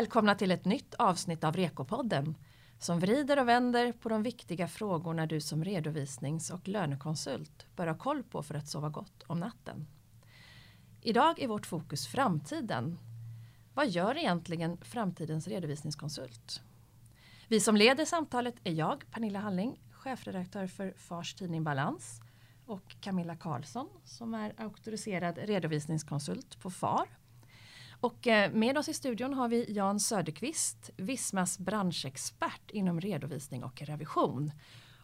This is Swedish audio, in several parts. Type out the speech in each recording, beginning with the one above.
välkomna till ett nytt avsnitt av Rekopodden som vrider och vänder på de viktiga frågorna du som redovisnings och lönekonsult bör ha koll på för att sova gott om natten. Idag är vårt fokus framtiden. Vad gör egentligen framtidens redovisningskonsult? Vi som leder samtalet är jag, Pernilla Halling, chefredaktör för Fars tidning Balans och Camilla Karlsson som är auktoriserad redovisningskonsult på FAR. Och eh, med oss i studion har vi Jan Söderqvist, Vismas branschexpert inom redovisning och revision.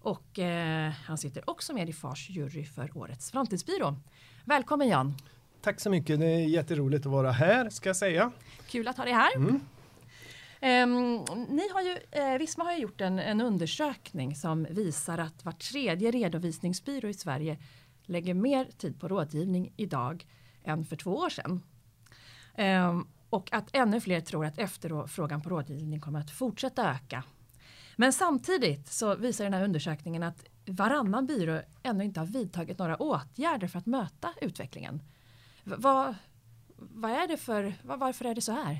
Och eh, han sitter också med i FARs jury för årets framtidsbyrå. Välkommen Jan! Tack så mycket, det är jätteroligt att vara här ska jag säga. Kul att ha dig här. Mm. Um, ni har ju, eh, Visma har ju gjort en, en, undersökning som visar att var tredje redovisningsbyrå i Sverige lägger mer tid på rådgivning idag än för två år sedan. Um, och att ännu fler tror att efterfrågan på rådgivning kommer att fortsätta öka. Men samtidigt så visar den här undersökningen att varannan byrå ännu inte har vidtagit några åtgärder för att möta utvecklingen. V vad, vad är det för, varför är det så här?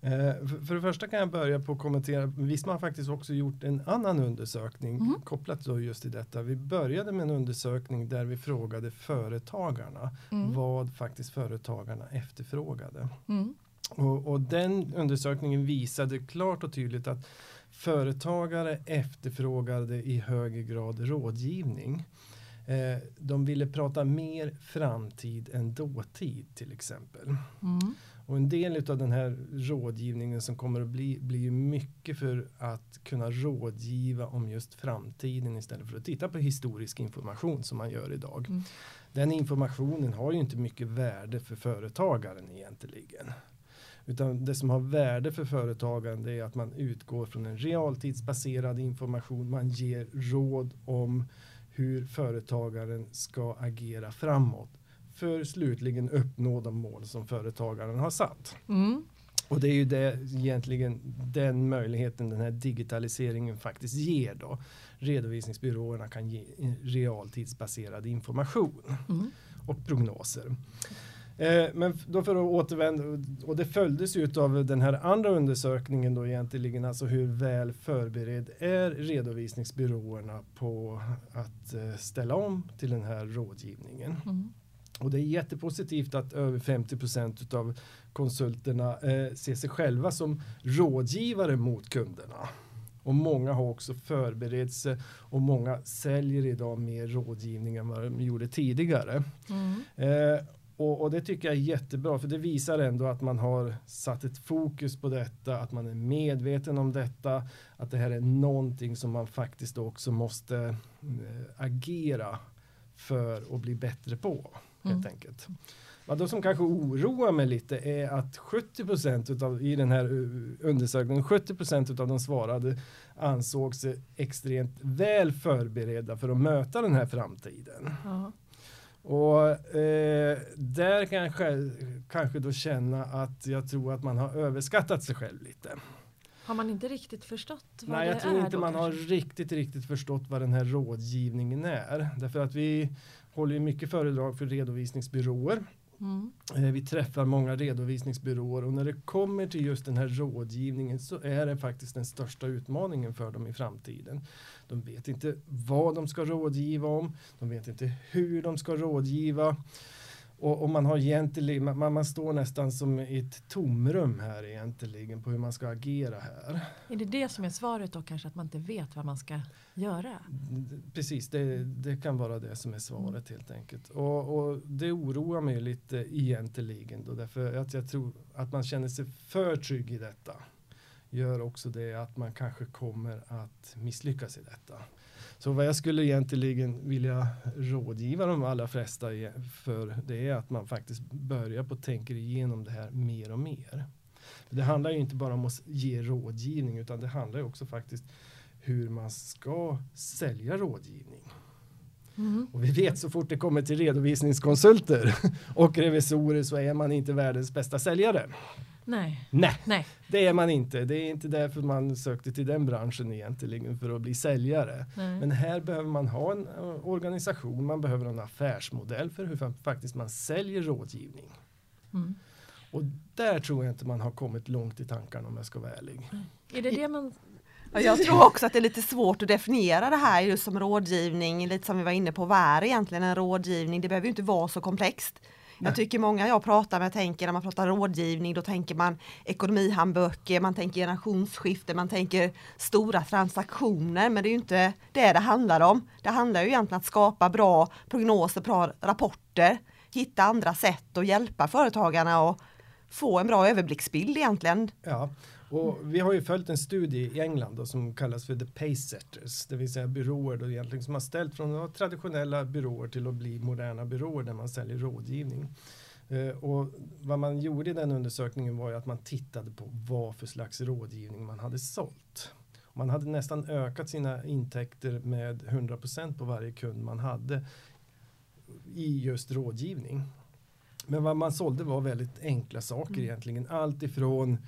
Eh, för det första kan jag börja på att kommentera, Visma har faktiskt också gjort en annan undersökning mm. kopplat då just till detta. Vi började med en undersökning där vi frågade företagarna mm. vad faktiskt företagarna efterfrågade. Mm. Och, och, den undersökningen visade klart och tydligt att företagare efterfrågade i högre grad rådgivning. Eh, de ville prata mer framtid än dåtid till exempel. Mm. Och en del av den här rådgivningen som kommer att bli, blir ju mycket för att kunna rådgiva om just framtiden istället för att titta på historisk information som man gör idag. Mm. Den informationen har ju inte mycket värde för företagaren egentligen. Utan det som har värde för företagaren det är att man utgår från en realtidsbaserad information. Man ger råd om hur företagaren ska agera framåt för slutligen uppnå de mål som företagaren har satt. Mm. Och det är ju det egentligen den möjligheten den här digitaliseringen faktiskt ger då. Redovisningsbyråerna kan ge realtidsbaserad information mm. och prognoser. Eh, men då för att återvända, och det följdes ju av den här andra undersökningen då egentligen, alltså hur väl förberedd är redovisningsbyråerna på att eh, ställa om till den här rådgivningen. Mm. Och det är jättepositivt att över 50 procent av konsulterna eh, ser sig själva som rådgivare mot kunderna. Och många har också förberett sig och många säljer idag mer rådgivning än vad de gjorde tidigare. Mm. Eh, och, och, det tycker jag är jättebra för det visar ändå att man har satt ett fokus på detta, att man är medveten om detta, att det här är någonting som man faktiskt också måste eh, agera för att bli bättre på helt mm. enkelt. Vad som kanske oroar mig lite är att 70 utav, i den här undersökningen, 70% av de svarade ansåg sig extremt väl förberedda för att möta den här framtiden. Ja. Och eh, där kan jag själv, kanske då känna att jag tror att man har överskattat sig själv lite. Har man inte riktigt förstått vad Nej, det är? jag tror inte man kanske? har riktigt, riktigt förstått vad den här rådgivningen är. Därför att vi håller ju mycket föredrag för redovisningsbyråer. Mm. Eh, vi träffar många redovisningsbyråer och när det kommer till just den här rådgivningen så är det faktiskt den största utmaningen för dem i framtiden. De vet inte vad de ska rådgiva om. De vet inte hur de ska rådgiva. Och, och, man har egentligen, man, man står nästan som i ett tomrum här egentligen på hur man ska agera här. Är det det som är svaret då kanske att man inte vet vad man ska göra? Precis, det, det kan vara det som är svaret helt enkelt. Och, och det oroar mig lite egentligen då därför att jag tror att man känner sig för trygg i detta gör också det att man kanske kommer att misslyckas i detta. Så vad jag skulle egentligen vilja rådgiva de allra flesta för det är att man faktiskt börjar på att tänka igenom det här mer och mer. Det handlar ju inte bara om att ge rådgivning utan det handlar också faktiskt hur man ska sälja rådgivning. Mm. Och vi vet så fort det kommer till redovisningskonsulter och revisorer så är man inte världens bästa säljare. Nej. Nej. Nej, det är man inte. Det är inte därför man sökte till den branschen egentligen för att bli säljare. Nej. Men här behöver man ha en eh, organisation, man behöver en affärsmodell för hur faktiskt man säljer rådgivning. Mm. Och där tror jag inte man har kommit långt i tankarna om jag ska vara ärlig. Är det det man jag tror också att det är lite svårt att definiera det här just som rådgivning, lite som vi var inne på, vad är egentligen en rådgivning? Det behöver ju inte vara så komplext. Jag tycker många jag pratar med tänker när man pratar rådgivning då tänker man ekonomihandböcker, man tänker generationsskifte, man tänker stora transaktioner men det är ju inte det det handlar om. Det handlar ju egentligen om att skapa bra prognoser, bra rapporter, hitta andra sätt att hjälpa företagarna och få en bra överblicksbild egentligen. Ja, och vi har ju följt en studie i England då, som kallas för the pace setters, det vill säga byråer då egentligen som har ställt från traditionella byråer till att bli moderna byråer där man säljer rådgivning. Uh, och vad man gjorde i den undersökningen var ju att man tittade på vad för slags rådgivning man hade sålt. Man hade nästan ökat sina intäkter med 100% på varje kund man hade i just rådgivning. Men vad man sålde var väldigt enkla saker mm. egentligen. Allt ifrån Eh,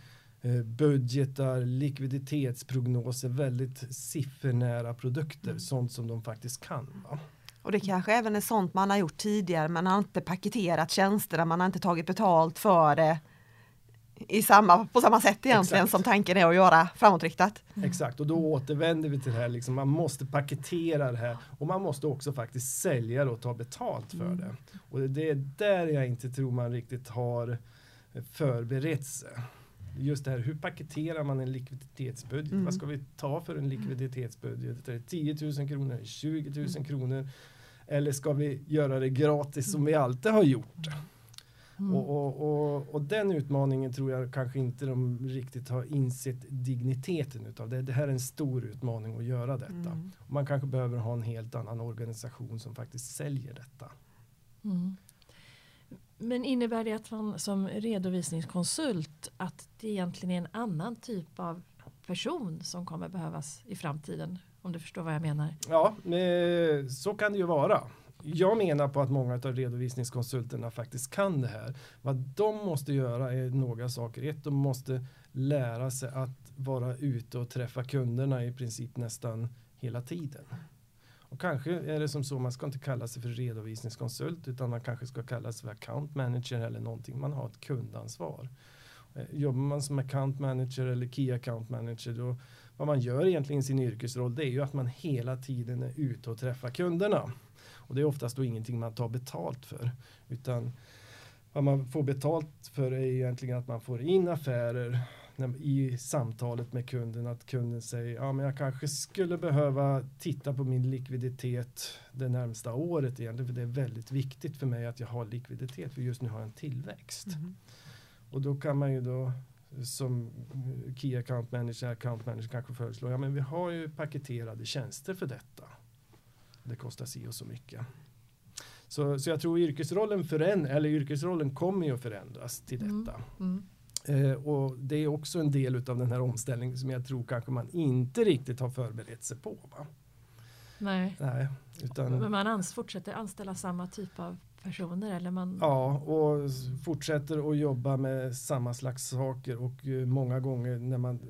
budgetar, likviditetsprognoser, väldigt siffernära produkter, mm. sånt som de faktiskt kan. Va? Och det kanske även är sånt man har gjort tidigare, man har inte paketerat tjänsterna, man har inte tagit betalt för det i samma, på samma sätt egentligen Exakt. som tanken är att göra framåtriktat. Mm. Exakt, och då återvänder vi till det här, liksom, man måste paketera det här och man måste också faktiskt sälja det och ta betalt för mm. det. Och det är där jag inte tror man riktigt har förberett sig just det här, hur paketerar man en likviditetsbudget? Mm. Vad ska vi ta för en likviditetsbudget? Är det 10 000 kronor, 20 000 mm. kronor? Eller ska vi göra det gratis som vi alltid har gjort? Mm. Och, och, och, och, den utmaningen tror jag kanske inte de riktigt har insett digniteten utav. Det, det här är en stor utmaning att göra detta. Mm. Man kanske behöver ha en helt annan organisation som faktiskt säljer detta. Mm. Men innebär det att man som redovisningskonsult att det egentligen är en annan typ av person som kommer behövas i framtiden? Om du förstår vad jag menar? Ja, eh, så kan det ju vara. Jag menar på att många av redovisningskonsulterna faktiskt kan det här. Vad de måste göra är några saker. Ett, de måste lära sig att vara ute och träffa kunderna i princip nästan hela tiden. Och kanske är det som så, man ska inte kalla sig för redovisningskonsult utan man kanske ska kalla sig för account manager eller någonting. Man har ett kundansvar. Eh, jobbar man som account manager eller key account manager då vad man gör egentligen i sin yrkesroll det är ju att man hela tiden är ute och träffar kunderna. Och det är oftast då ingenting man tar betalt för utan vad man får betalt för är egentligen att man får in affärer i samtalet med kunden att kunden säger ja men jag kanske skulle behöva titta på min likviditet det närmsta året egentligen för det är väldigt viktigt för mig att jag har likviditet för just nu har jag en tillväxt. Mm. Och då kan man ju då som Key Account Manager, Account Manager kanske föreslå, ja men vi har ju paketerade tjänster för detta. Det kostar si och så mycket. Så, så jag tror yrkesrollen, föränd eller yrkesrollen kommer ju att förändras till mm. detta. Mm. Mm. Eh, och det är också en del av den här omställningen som jag tror kanske man inte riktigt har förberett sig på. Va? Nej. Nej utan, Men man ans fortsätter anställa samma typ av personer? Eller man... Ja, och fortsätter att jobba med samma slags saker och eh, många gånger när man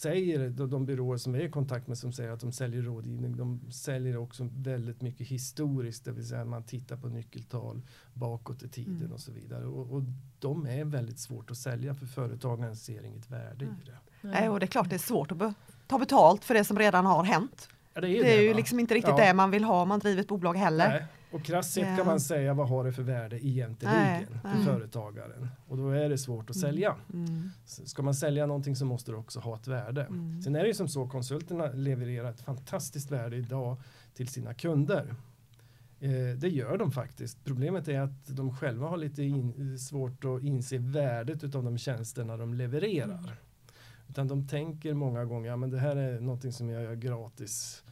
säger, de byråer som vi är i kontakt med som säger att de säljer rådgivning, de säljer också väldigt mycket historiskt, det vill säga man tittar på nyckeltal bakåt i tiden mm. och så vidare. Och, och, de är väldigt svårt att sälja för företagaren ser inget värde mm. i det. Nej, och det är klart det är svårt att be ta betalt för det som redan har hänt. Ja, det är, det är det, ju liksom inte riktigt ja. det man vill ha om man driver ett bolag heller. Nej. Och krasst sett kan man säga vad har det för värde egentligen nej, för nej. företagaren. Och då är det svårt att mm. sälja. Mm. Ska man sälja någonting så måste det också ha ett värde. Mm. Sen är det ju som så konsulterna levererar ett fantastiskt värde idag till sina kunder. Eh, det gör de faktiskt. Problemet är att de själva har lite in, svårt att inse värdet av de tjänsterna de levererar. Mm. Utan de tänker många gånger, ja men det här är någonting som jag gör gratis.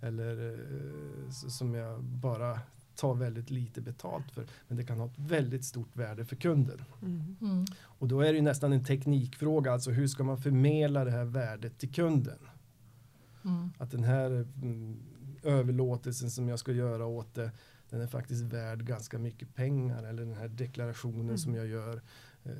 Eller eh, som jag bara tar väldigt lite betalt för. Men det kan ha ett väldigt stort värde för kunden. Mm. Mm. Och då är det nästan en teknikfråga, alltså hur ska man förmedla det här värdet till kunden? Mm. Att den här mm, överlåtelsen som jag ska göra åt det, den är faktiskt värd ganska mycket pengar. Eller den här deklarationen mm. som jag gör eh,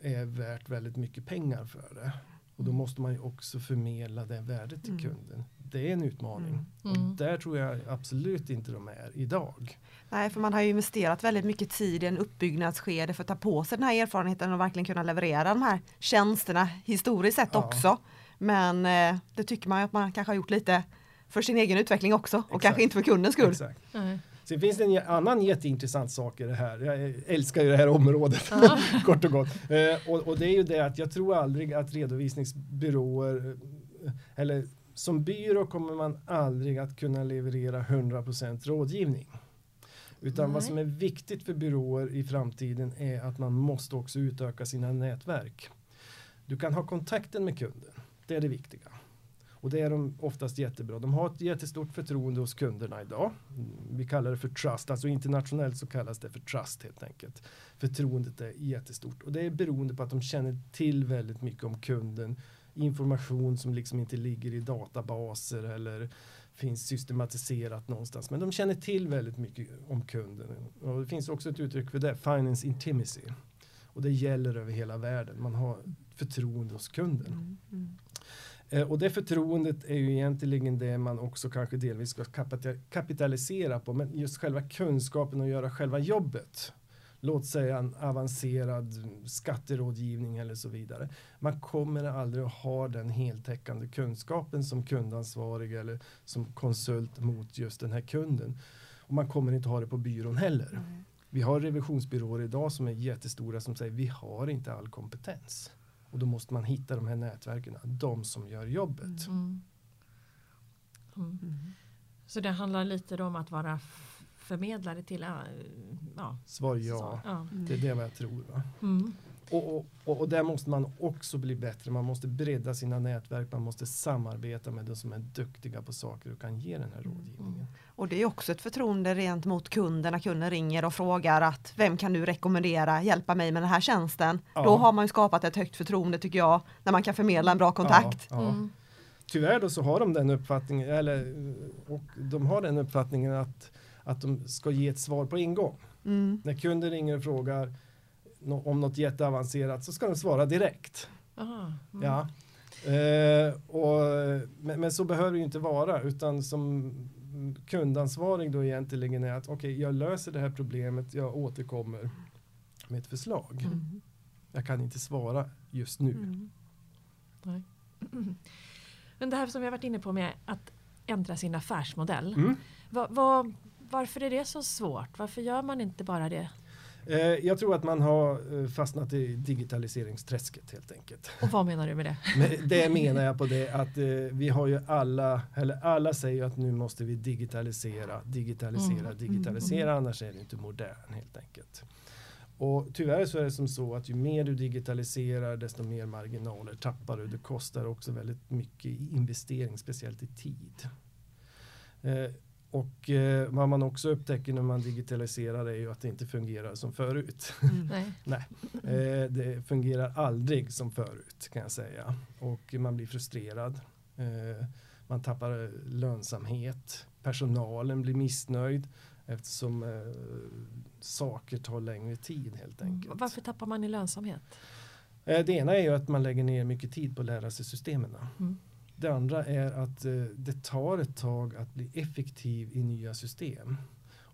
är värt väldigt mycket pengar för det. Och då mm. måste man ju också förmedla det värdet till kunden. Det är en utmaning. Mm. Och där tror jag absolut inte de är idag. Nej, för man har ju investerat väldigt mycket tid i en uppbyggnadsskede för att ta på sig den här erfarenheten och verkligen kunna leverera de här tjänsterna historiskt sett Ja. också. Men eh, det tycker man ju att man kanske har gjort lite för sin egen utveckling också och Exakt. kanske inte för kundens skull. Exakt. Nej. Sen finns det en annan jätteintressant sak i det här. Jag älskar ju det här området, Ja. kort och gott. Eh, och, och det är ju det att jag tror aldrig att redovisningsbyråer, eh, eller som byrå kommer man aldrig att kunna leverera 100% rådgivning. Utan vad Nej. som är viktigt för byråer i framtiden är att man måste också utöka sina nätverk. Du kan ha kontakten med kunden, det är det viktiga. Och det är de oftast jättebra. De har ett jättestort förtroende hos kunderna idag. Vi kallar det för trust, alltså internationellt så kallas det för trust helt enkelt. Förtroendet är jättestort och det är beroende på att de känner till väldigt mycket om kunden. Information som liksom inte ligger i databaser eller finns systematiserat någonstans. Men de känner till väldigt mycket om kunden. Och det finns också ett uttryck för det, finance intimacy. Och det gäller över hela världen. Man har förtroende hos kunden. Mm, mm. Eh, Och det förtroendet är ju egentligen det man också kanske delvis ska kapita- kapitalisera på. Men just själva kunskapen och göra själva jobbet. Låt säga en avancerad skatterådgivning eller så vidare. Man kommer aldrig att ha den heltäckande kunskapen som kundansvarig eller som konsult mot just den här kunden. Och man kommer inte ha det på byrån heller. Vi har revisionsbyråer idag som är jättestora som säger vi har inte all kompetens. Och då måste man hitta de här nätverken, de som gör jobbet. Mm. Mm. Mm. Så det handlar lite om att vara f- förmedlare till ja. Svar ja. Så, ja. Det är det vad jag tror. Va? Mm. Och, och, och, och där måste man också bli bättre. Man måste bredda sina nätverk. Man måste samarbeta med de som är duktiga på saker och kan ge den här rådgivningen. Och det är också ett förtroende rent mot kunden när kunden ringer och frågar att vem kan du rekommendera hjälpa mig med den här tjänsten? Ja. Då har man ju skapat ett högt förtroende tycker jag när man kan förmedla en bra kontakt. Ja, ja. Mm. Tyvärr då så har de den uppfattningen, eller, och de har den uppfattningen att, att de ska ge ett svar på en gång. Mm. När kunden ringer och frågar om något jätteavancerat så ska de svara direkt. Aha. Mm. Ja. Eh, och, men, men så behöver det ju inte vara utan som kundansvarig då egentligen är att okej jag löser det här problemet, jag återkommer med ett förslag. Mm. Jag kan inte svara just nu. Mm. Men det här som har varit inne på med att ändra sin affärsmodell. Mm. Vad, vad, varför är det så svårt? Varför gör man inte bara det? Eh, jag tror att man har eh, fastnat i digitaliseringsträsket helt enkelt. Och vad menar du med det? Det menar jag på det att eh, vi har ju alla, eller alla säger att nu måste vi digitalisera, digitalisera, Mm. digitalisera, annars är det inte modern helt enkelt. Och tyvärr så är det som så att ju mer du digitaliserar desto mer marginaler tappar du. Det kostar också väldigt mycket i investering, speciellt i tid. Eh, och eh, vad man också upptäcker när man digitaliserar är ju att det inte fungerar som förut. Mm. Nej. Eh, det fungerar aldrig som förut kan jag säga. Och man blir frustrerad. Eh, man tappar lönsamhet. Personalen blir missnöjd eftersom eh, saker tar längre tid helt enkelt. Varför tappar man i lönsamhet? Eh, det ena är ju att man lägger ner mycket tid på att lära sig systemen. Mm. Det andra är att eh, det tar ett tag att bli effektiv i nya system.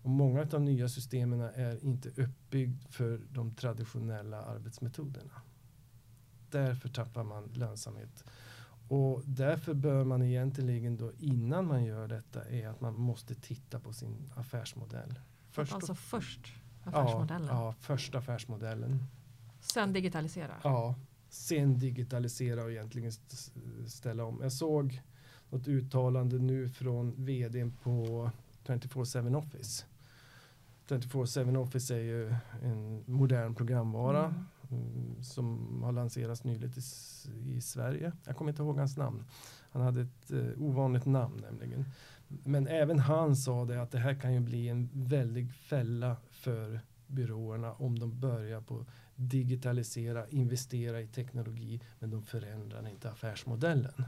Och många av de nya systemen är inte uppbyggd för de traditionella arbetsmetoderna. Därför tappar man lönsamhet. Och därför bör man egentligen då innan man gör detta är att man måste titta på sin affärsmodell. Först alltså först ja, affärsmodellen. ja, först affärsmodellen. Sen digitalisera. Ja, sen digitalisera och egentligen st- ställa om. Jag såg något uttalande nu från vdn på 24-7 Office. 24-7 Office är ju en modern programvara Mm. mm, som har lanserats nyligt i, i Sverige. Jag kommer inte ihåg hans namn. Han hade ett eh, ovanligt namn nämligen. Men även han sa det att det här kan ju bli en väldig fälla för byråerna om de börjar på digitalisera, investera i teknologi men de förändrar inte affärsmodellen.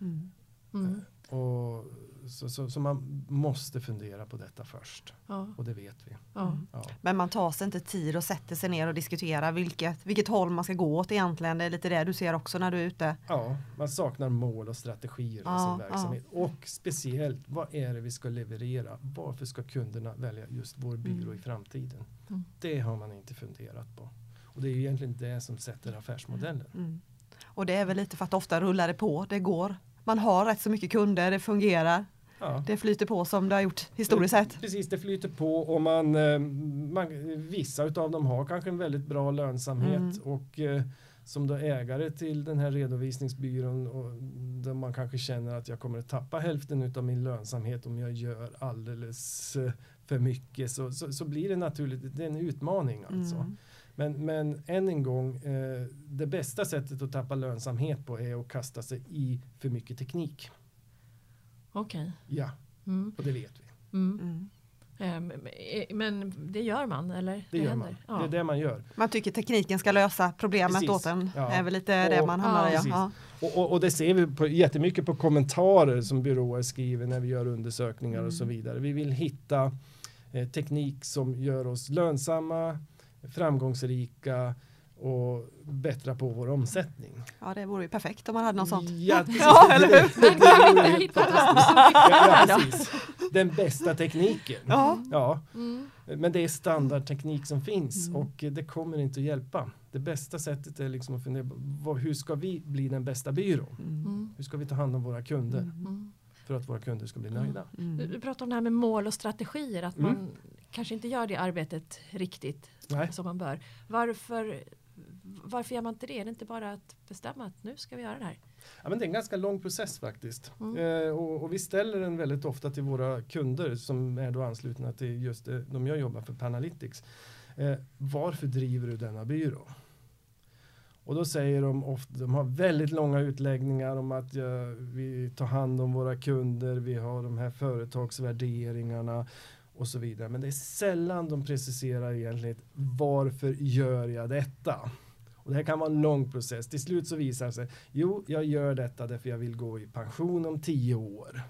Mm. Mm. Och så, så, så, man måste fundera på detta först. Ja. Och det vet vi. Ja. Ja. Men man tar sig inte tid och sätter sig ner och diskuterar vilket, vilket håll man ska gå åt egentligen. Det är lite det du ser också när du är ute. ja, man saknar mål och strategier i sin verksamhet. Och speciellt, vad är det vi ska leverera? Varför ska kunderna välja just vår byrå Mm. i framtiden? Mm. Det har man inte funderat på. Och det är ju egentligen det som sätter affärsmodellen. Mm. Och det är väl lite för att ofta rullar det på, det går. Man har rätt så mycket kunder, det fungerar. Ja. Det flyter på som det har gjort historiskt sett. Precis, det flyter på och man, eh, man vissa utav dem har kanske en väldigt bra lönsamhet Mm. och eh, som då ägare till den här redovisningsbyrån och där man kanske känner att jag kommer att tappa hälften utav min lönsamhet om jag gör alldeles eh, för mycket så, så, så blir det naturligt, det är en utmaning alltså. Mm. Men, men än en gång, eh, det bästa sättet att tappa lönsamhet på är att kasta sig i för mycket teknik. Okej. Ja, Mm. och det vet vi. Mm. Mm. Ehm, eh, Men det gör man eller? Det gör händer? man. Ja. Det är det man gör. Man tycker tekniken ska lösa problemet Precis. åt en. Ja. Det är väl lite det Och- man hamnar Ja, i. Ja. Och, och, och det ser vi på, jättemycket på kommentarer som byråer skriver när vi gör undersökningar och så Mm. vidare. Vi vill hitta teknik som gör oss lönsamma, framgångsrika och bättra på vår omsättning. ja, det vore ju perfekt om man hade något sånt. Ja, precis. Ja, eller hur? Det- det-. Ja, precis. Den bästa tekniken. Ja. Ja, Mm. men det är standardteknik som finns Mm. och eh, det kommer inte att hjälpa. Det bästa sättet är liksom att fundera på hur ska vi bli den bästa byrån? Mm. Mm. Hur ska vi ta hand om våra kunder Mm. För att våra kunder ska bli nöjda? Du, Mm. du pratar om det här med mål och strategier, att Mm. man kanske inte gör det arbetet riktigt Nej, som man bör. Varför, varför gör man inte det? Är det inte bara att bestämma att nu ska vi göra det här? ja, men det är en ganska lång process faktiskt. Mm. Eh, och, och vi ställer den väldigt ofta till våra kunder som är då anslutna till just det, de jag jobbar för Panalytics. Eh, varför driver du denna byrå? Och då säger de ofta, de har väldigt långa utläggningar om att ja, vi tar hand om våra kunder, vi har de här företagsvärderingarna och så vidare. Men det är sällan de preciserar egentligen varför gör jag detta? Och det här kan vara en lång process. Till slut så visar det sig, jo, jag gör detta därför jag vill gå i pension om tio år.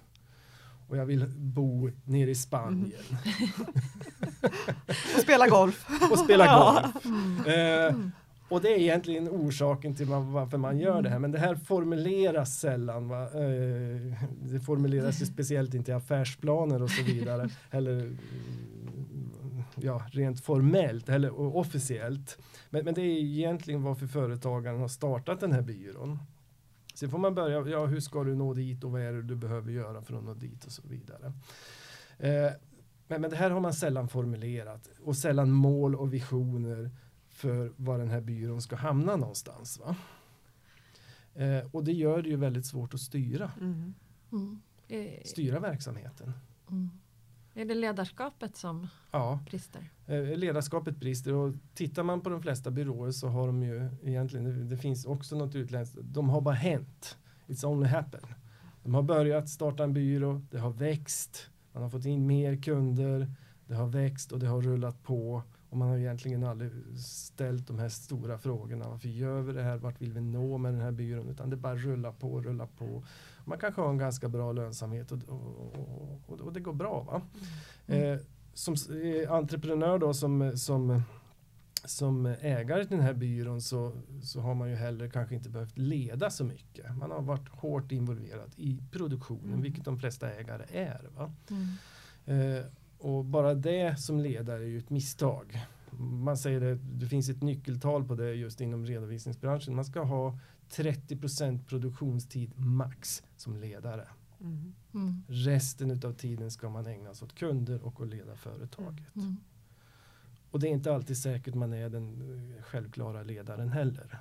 Och jag vill bo nere i Spanien Och spela golf. och spela Ja. golf. Eh, och det är egentligen orsaken till varför man gör det här. Men det här formuleras sällan. Va? Eh, det formuleras ju speciellt inte i affärsplaner och så vidare. Eller mm, ja, rent formellt eller officiellt. Men, men det är egentligen varför företagaren har startat den här byrån. Sen får man börja, ja hur ska du nå dit och vad är det du behöver göra för att nå dit och så vidare. Eh, men, men det här har man sällan formulerat och sällan mål och visioner för var den här byrån ska hamna någonstans. Va? Eh, och det gör det ju väldigt svårt att styra, Mm. Mm. Eh, styra verksamheten. mm. Är det ledarskapet som Ja, brister? eh, ledarskapet brister och tittar man på de flesta byråer så har de ju egentligen, det, det finns också något utländskt, de har bara hänt. It's only happened. De har börjat starta en byrå, det har växt, man har fått in mer kunder, det har växt och det har rullat på och man har egentligen aldrig ställt de här stora frågorna. Varför gör vi det här? Vart vill vi nå med den här byrån? Utan det bara rullar på, rullar på. Man kanske har en ganska bra lönsamhet och, och, och, och det går bra. Va? Eh, som eh, entreprenör då som, som, som ägare till den här byrån så, så har man ju heller kanske inte behövt leda så mycket. Man har varit hårt involverad i produktionen, Mm. vilket de flesta ägare är. Va? Mm. Eh, och bara det som ledare är ju ett misstag. Man säger det, det finns ett nyckeltal på det just inom redovisningsbranschen. Man ska ha 30% produktionstid max som ledare. Mm. Mm. Resten utav tiden ska man ägna sig åt kunder och att leda företaget. Mm. Och det är inte alltid säkert man är den självklara ledaren heller.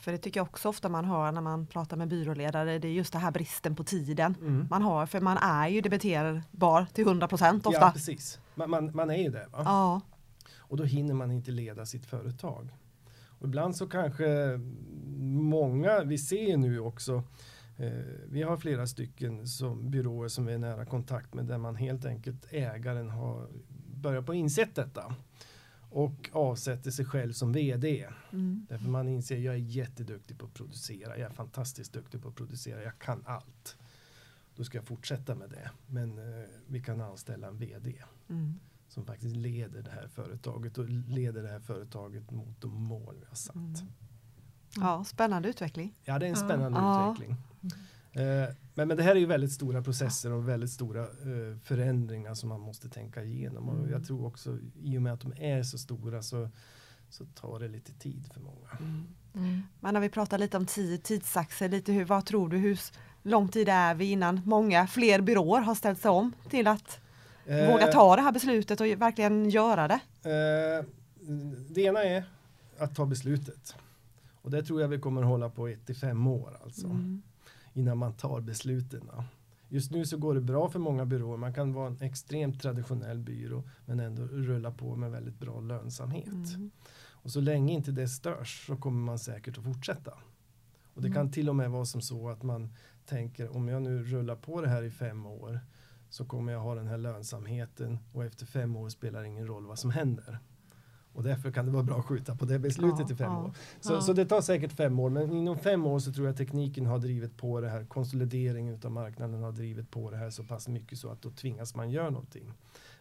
För det tycker jag också ofta man hör när man pratar med byråledare, det är just det här bristen på tiden Mm. man har, för man är ju debiterbar till 100 procent ofta. Ja, precis. Man, man, man är ju det. Va? Ja. Och då hinner man inte leda sitt företag. Och ibland så kanske många, vi ser nu också, eh, vi har flera stycken som byråer som vi är nära kontakt med där man helt enkelt ägaren har börjat på insett detta och avsätter sig själv som vd. Mm. Därför man inser jag är jätteduktig på att producera, jag är fantastiskt duktig på att producera, jag kan allt. då ska jag fortsätta med det. Men eh, vi kan anställa en VD Mm. som faktiskt leder det här företaget och leder det här företaget mot de mål vi har satt. Mm. Ja, spännande utveckling. Ja, det är en Ja. spännande Ja. utveckling. Eh, men, men det här är ju väldigt stora processer och väldigt stora eh, förändringar som man måste tänka igenom. Och Mm. jag tror också i och med att de är så stora så, så tar det lite tid för många. Mm. Men när vi pratar lite om tid, tidsaxel, lite hur, vad tror du, hur lång tid är vi innan många fler byråer har ställt sig om till att Eh, våga ta det här beslutet och verkligen göra det? Eh, det ena är att ta beslutet. Och det tror jag vi kommer hålla på ett till fem år alltså. Mm. Innan man tar besluten. Just nu så går det bra för många byråer. Man kan vara en extremt traditionell byrå men ändå rulla på med väldigt bra lönsamhet. Mm. Och så länge inte det störs så kommer man säkert att fortsätta. Och det Mm. kan till och med vara som så att man tänker om jag nu rullar på det här i fem år så kommer jag ha den här lönsamheten och efter fem år spelar det ingen roll vad som händer. Och därför kan det vara bra att skjuta på det beslutet Ja, i fem ja. år. Så, Ja. så det tar säkert fem år men inom fem år så tror jag tekniken har drivit på det här. Konsolideringen av marknaden har drivit på det här så pass mycket så att då tvingas man göra någonting.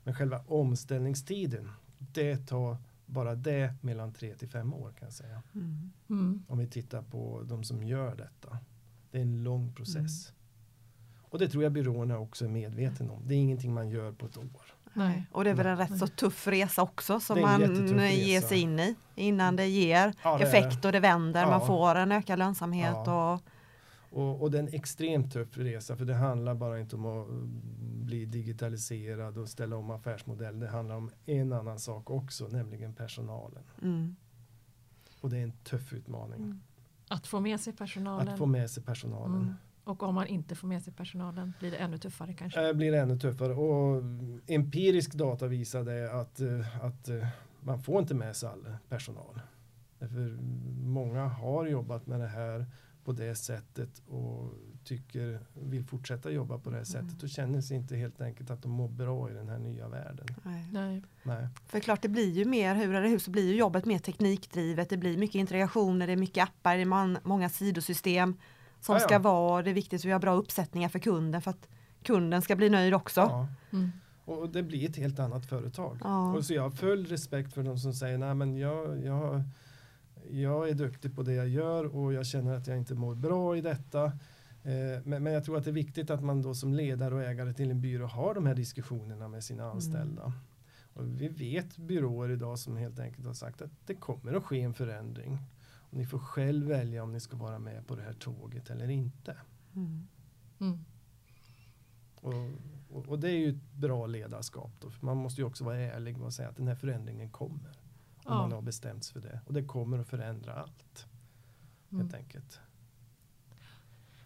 Men själva omställningstiden det tar bara det mellan tre till fem år kan jag säga. Mm. Mm. Om vi tittar på de som gör detta. Det är en lång process. Mm. Och det tror jag byråerna också är medvetna om. Det är ingenting man gör på ett år. Nej. Och det är väl en rätt så tuff resa också som man ger resa. sig in i innan det ger Ja, det effekt och det vänder, man Ja. får en ökad lönsamhet Ja. och Och, och det är en extremt tuff resa för det handlar bara inte om att bli digitaliserad och ställa om affärsmodell. Det handlar om en annan sak också, nämligen personalen. mm. Och det är en tuff utmaning. Mm. Att få med sig personalen. Att få med sig personalen. Mm. Och om man inte får med sig personalen blir det ännu tuffare kanske. Det blir ännu tuffare och empirisk data visar det att, eh, att eh, man får inte med sig all personal. Därför många har jobbat med det här på det sättet och tycker vill fortsätta jobba på det här sättet och känner sig inte helt enkelt att de mår bra i den här nya världen. Nej. Nej. Nej. För klart det blir ju mer, hur eller hur, så blir ju jobbet mer teknikdrivet, det blir mycket integrationer, det är mycket appar, det är man, många sidosystem som Ja, ja. ska vara, det är viktigt att vi har bra uppsättningar för kunden för att kunden ska bli nöjd också. Ja. Mm. Och det blir ett helt annat företag. Och så jag har full respekt för de som säger nej men jag, jag, jag är duktig på det jag gör och jag känner att jag inte mår bra i detta. Eh, men, jag tror att det är viktigt att man då som ledare och ägare till en byrå har de här diskussionerna med sina anställda. Och vi vet byråer idag som helt enkelt har sagt att det kommer att ske en förändring. Ni får själv välja om ni ska vara med på det här tåget eller inte. Mm. Mm. Och, och, och det är ju ett bra ledarskap. Då, man måste ju också vara ärlig och säga att den här förändringen kommer. Om Ja. man har bestämt sig för det. Och det kommer att förändra allt. Mm. Helt enkelt.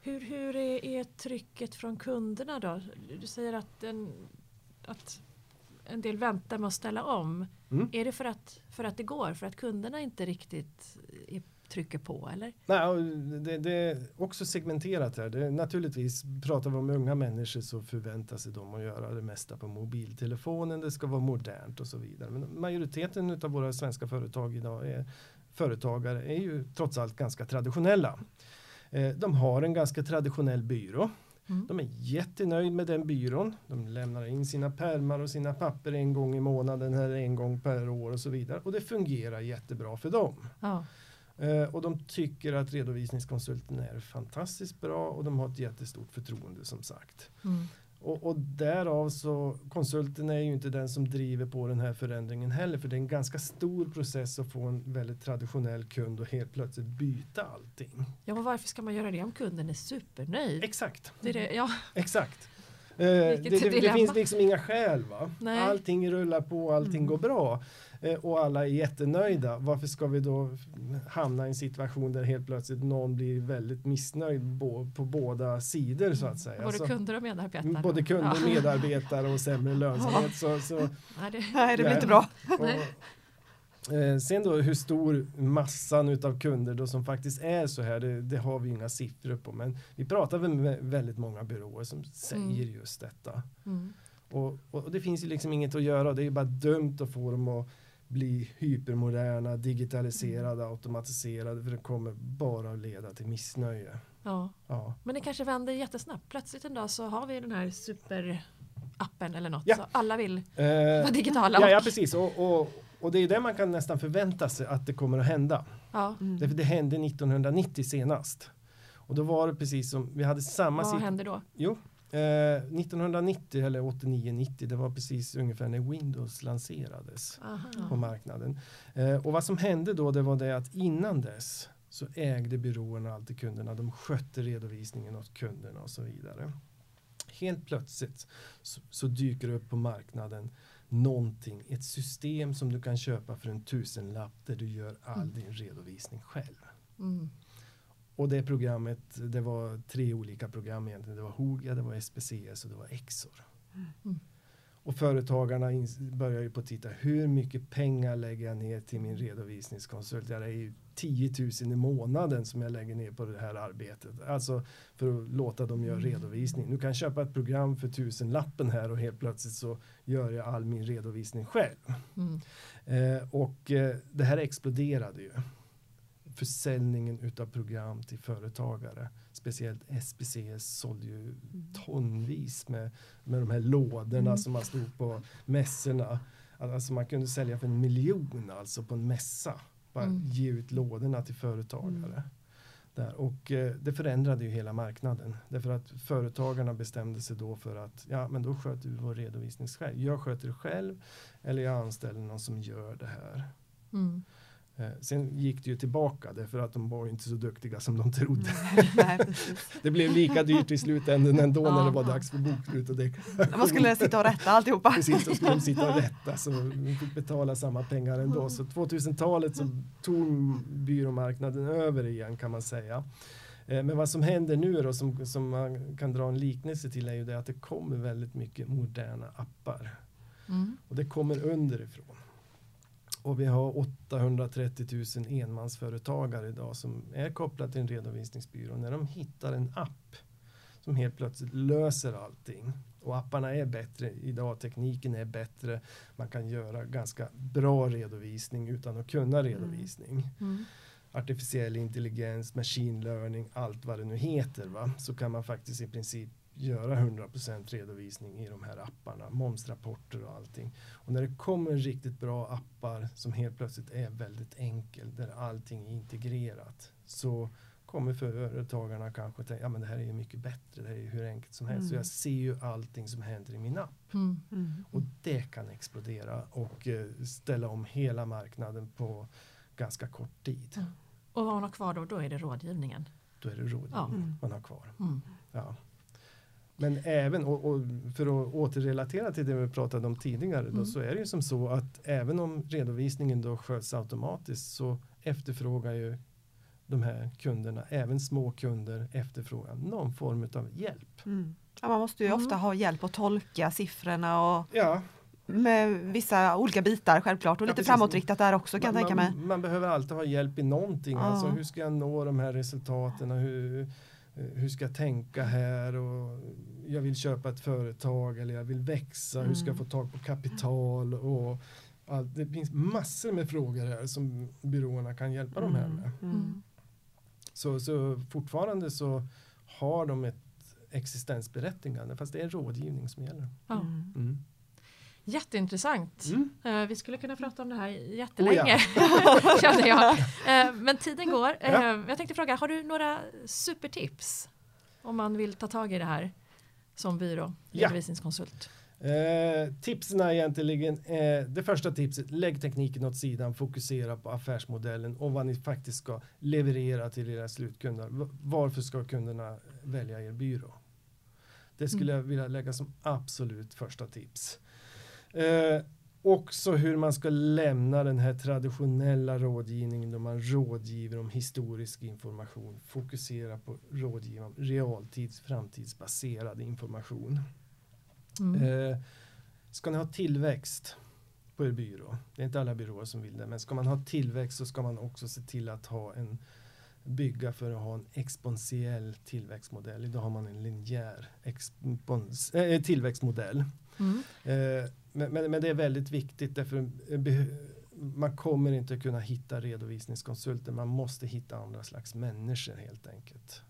Hur, hur är, är trycket från kunderna då? Du säger att en, att en del väntar med att ställa om. Mm. Är det för att, för att det går? För att kunderna inte riktigt är, trycker på eller? Nej, det, det är också segmenterat här. Det naturligtvis pratar vi om unga människor så förväntar sig de att göra det mesta på mobiltelefonen. Det ska vara modernt och så vidare. Men majoriteten av våra svenska företag idag är företagare är ju trots allt ganska traditionella. Eh, De har en ganska traditionell byrå. Mm. De är jättenöjd med den byrån. De lämnar in sina pärmar och sina papper en gång i månaden eller en gång per år och så vidare. Och det fungerar jättebra för dem. Ja. Eh, och de tycker att redovisningskonsulten är fantastiskt bra och de har ett jättestort förtroende som sagt. Mm. Och, och därav så konsulten är ju inte den som driver på den här förändringen heller för det är en ganska stor process att få en väldigt traditionell kund och helt plötsligt byta allting. ja, men varför ska man göra det om kunden är supernöjd? Exakt, Det är det, ja. exakt. Eh, det, det, det finns liksom inga skäl va? Nej. Allting rullar på, allting Mm. går bra. Eh, och alla är jättenöjda. Varför ska vi då hamna i en situation där helt plötsligt någon blir väldigt missnöjd på båda sidor så att säga. Både Så- kunder och medarbetare. både kunder, Ja. medarbetare och sämre lönsamhet. Så, så, Nej, det, Nej, det blir inte bra. och, eh, sen då hur stor massan utav kunder då som faktiskt är så här, det, det har vi inga siffror på. Men vi pratar väl med väldigt många byråer som säger just detta. mm. Och, och det finns ju liksom inget att göra. Det är ju bara dumt att få dem att bli hypermoderna, digitaliserade, automatiserade för det kommer bara att leda till missnöje. Ja. Ja. Men det kanske vänder jättesnabbt. Plötsligt en dag så har vi den här superappen eller något. Ja. Så alla vill Eh, vara digitala. ja, ja, och- precis. Och, och, och det är det man kan nästan förvänta sig att det kommer att hända. ja. Mm. Därför det hände 1990 senast. Och då var det precis som, vi hade samma Vad händer då? Jo, eh, 1990 eller 89-90, det var precis ungefär när Windows lanserades på Aha. marknaden. Eh, och vad som hände då, det var det att innan dess så ägde byråerna alltid kunderna. De skötte redovisningen åt kunderna och så vidare. Helt plötsligt så, så dyker det upp på marknaden någonting, ett system som du kan köpa för en tusenlapp där du gör all Mm. din redovisning själv. Mm. Och det programmet, det var tre olika program egentligen. Det var Hogia, det var SPCS och det var Exor. Mm. Och företagarna börjar ju på att titta, hur mycket pengar lägger jag ner till min redovisningskonsult? Ja, det är ju 10 000 i månaden som jag lägger ner på det här arbetet. Alltså för att låta dem göra redovisning. Nu kan jag köpa ett program för tusenlappen här och helt plötsligt så gör jag all min redovisning själv. Mm. Eh, och eh, det här exploderade ju. Försäljningen utav program till företagare. Speciellt SPCS sålde ju tonvis med, med de här lådorna Mm. som man stod på mässorna. Alltså man kunde sälja för en miljon alltså på en mässa. Bara Mm. ge ut lådorna till företagare. Där. Och eh, det förändrade ju hela marknaden. Därför att företagarna bestämde sig då för att ja men då sköter vi vår redovisning själv. Jag sköter det själv eller jag anställer någon som gör det här. Mm. Eh, sen gick det ju tillbaka därför att de var inte så duktiga som de trodde. Nej. Det blev lika dyrt i slutändan ändå när det var Ja. dags för bokslut. Och Man skulle sitta och rätta alltihopa. Precis, då skulle de sitta och rätta så vi fick betala samma pengar ändå. Så 2000-talet så tog byråmarknaden över igen kan man säga. Eh, Men vad som händer nu då som, som man kan dra en liknelse till är ju det att det kommer väldigt mycket moderna appar. Mm. Och det kommer underifrån. Och vi har 830 000 enmansföretagare idag som är kopplade till en redovisningsbyrå. När de hittar en app som helt plötsligt löser allting. Och apparna är bättre idag, tekniken är bättre. Man kan göra ganska bra redovisning utan att kunna redovisning. Mm. Artificiell intelligens, machine learning, allt vad det nu heter. Va? Så kan man faktiskt i princip göra 100% redovisning i de här apparna, momsrapporter och allting. Och när det kommer riktigt bra appar som helt plötsligt är väldigt enkel, där allting är integrerat, så kommer företagarna kanske tänka, ja men det här är ju mycket bättre, det här är ju hur enkelt som helst. Så Mm. jag ser ju allting som händer i min app. Mm. Mm. Och det kan explodera och eh, ställa om hela marknaden på ganska kort tid. Och vad man har kvar då, då är det rådgivningen. Då är det rådgivning Ja. Mm. man har kvar. Mm. Ja. Men även, och, och för att återrelatera till det vi pratade om tidigare, då, Mm. så är det ju som så att även om redovisningen då sköts automatiskt så efterfrågar ju de här kunderna, även små kunder, efterfrågar någon form av hjälp. Mm. Ja, man måste ju Mm. ofta ha hjälp att tolka siffrorna och Ja, med vissa olika bitar självklart och Ja, lite precis. framåtriktat där också kan jag man, tänka mig. man, man behöver alltid ha hjälp i någonting. Ja. Alltså, hur ska jag nå de här resultaten? Hur, hur ska jag tänka här? Och jag vill köpa ett företag eller jag vill växa. Hur ska jag få Mm. tag på kapital? Och allt. Det finns massor med frågor här som byråerna kan hjälpa dem här med. Mm. Mm. Så, så fortfarande så har de ett existensberättigande fast det är rådgivning som gäller. Ja. Mm. Mm. Jätteintressant. Mm. Eh, vi skulle kunna prata om det här jättelänge. Oh känner jag. Eh, men tiden går. Eh, Ja. jag tänkte fråga, har du några supertips? Om man vill ta tag i det här som byrå, Ja. redovisningskonsult. Eh, tipsen är egentligen, eh, det första tipset, lägg tekniken åt sidan, fokusera på affärsmodellen och vad ni faktiskt ska leverera till era slutkunder. Varför ska kunderna välja er byrå? Det skulle jag vilja lägga som absolut första tips. Eh, också hur man ska lämna den här traditionella rådgivningen då man rådgiver om historisk information. Fokusera på rådgiva om realtids framtidsbaserad information. Mm. Eh, ska ni ha tillväxt på er byrå, det är inte alla byråer som vill det, men ska man ha tillväxt så ska man också se till att ha en bygga för att ha en exponentiell tillväxtmodell. Idag har man en linjär expons, äh, tillväxtmodell. Mm. Eh, men, men, men det är väldigt viktigt därför eh, man kommer inte kunna hitta redovisningskonsulter. Man måste hitta andra slags människor helt enkelt.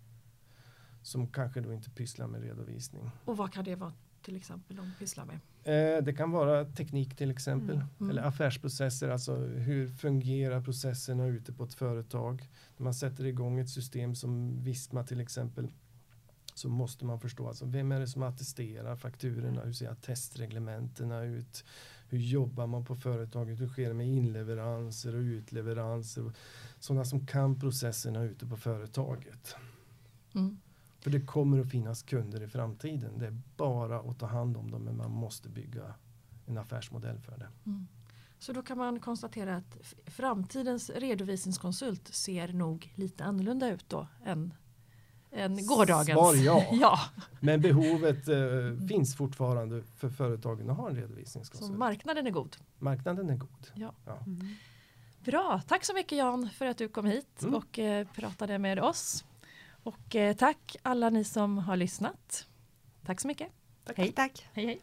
Som kanske då inte pysslar med redovisning. Och vad kan det vara till exempel de pysslar med? Eh, det kan vara teknik till exempel. Mm, mm. Eller affärsprocesser, alltså hur fungerar processerna ute på ett företag. När man sätter igång ett system som Visma till exempel så måste man förstå alltså, vem är det som attesterar fakturorna, hur ser testreglementena ut, hur jobbar man på företaget, hur sker det med inleveranser och utleveranser, sådana som kan processerna ute på företaget. Mm. För det kommer att finnas kunder i framtiden. Det är bara att ta hand om dem men man måste bygga en affärsmodell för det. Mm. Så då kan man konstatera att framtidens redovisningskonsult ser nog lite annorlunda ut då än, än gårdagens. Svar ja. ja. Men behovet eh, finns fortfarande för företagen att ha en redovisningskonsult. Så marknaden är god. Marknaden är god. Ja. Ja. Mm. Bra, tack så mycket Jan för att du kom hit Mm. och eh, pratade med oss. Och eh, tack alla ni som har lyssnat. Tack så mycket. Tack. Hej. Tack. Hej hej.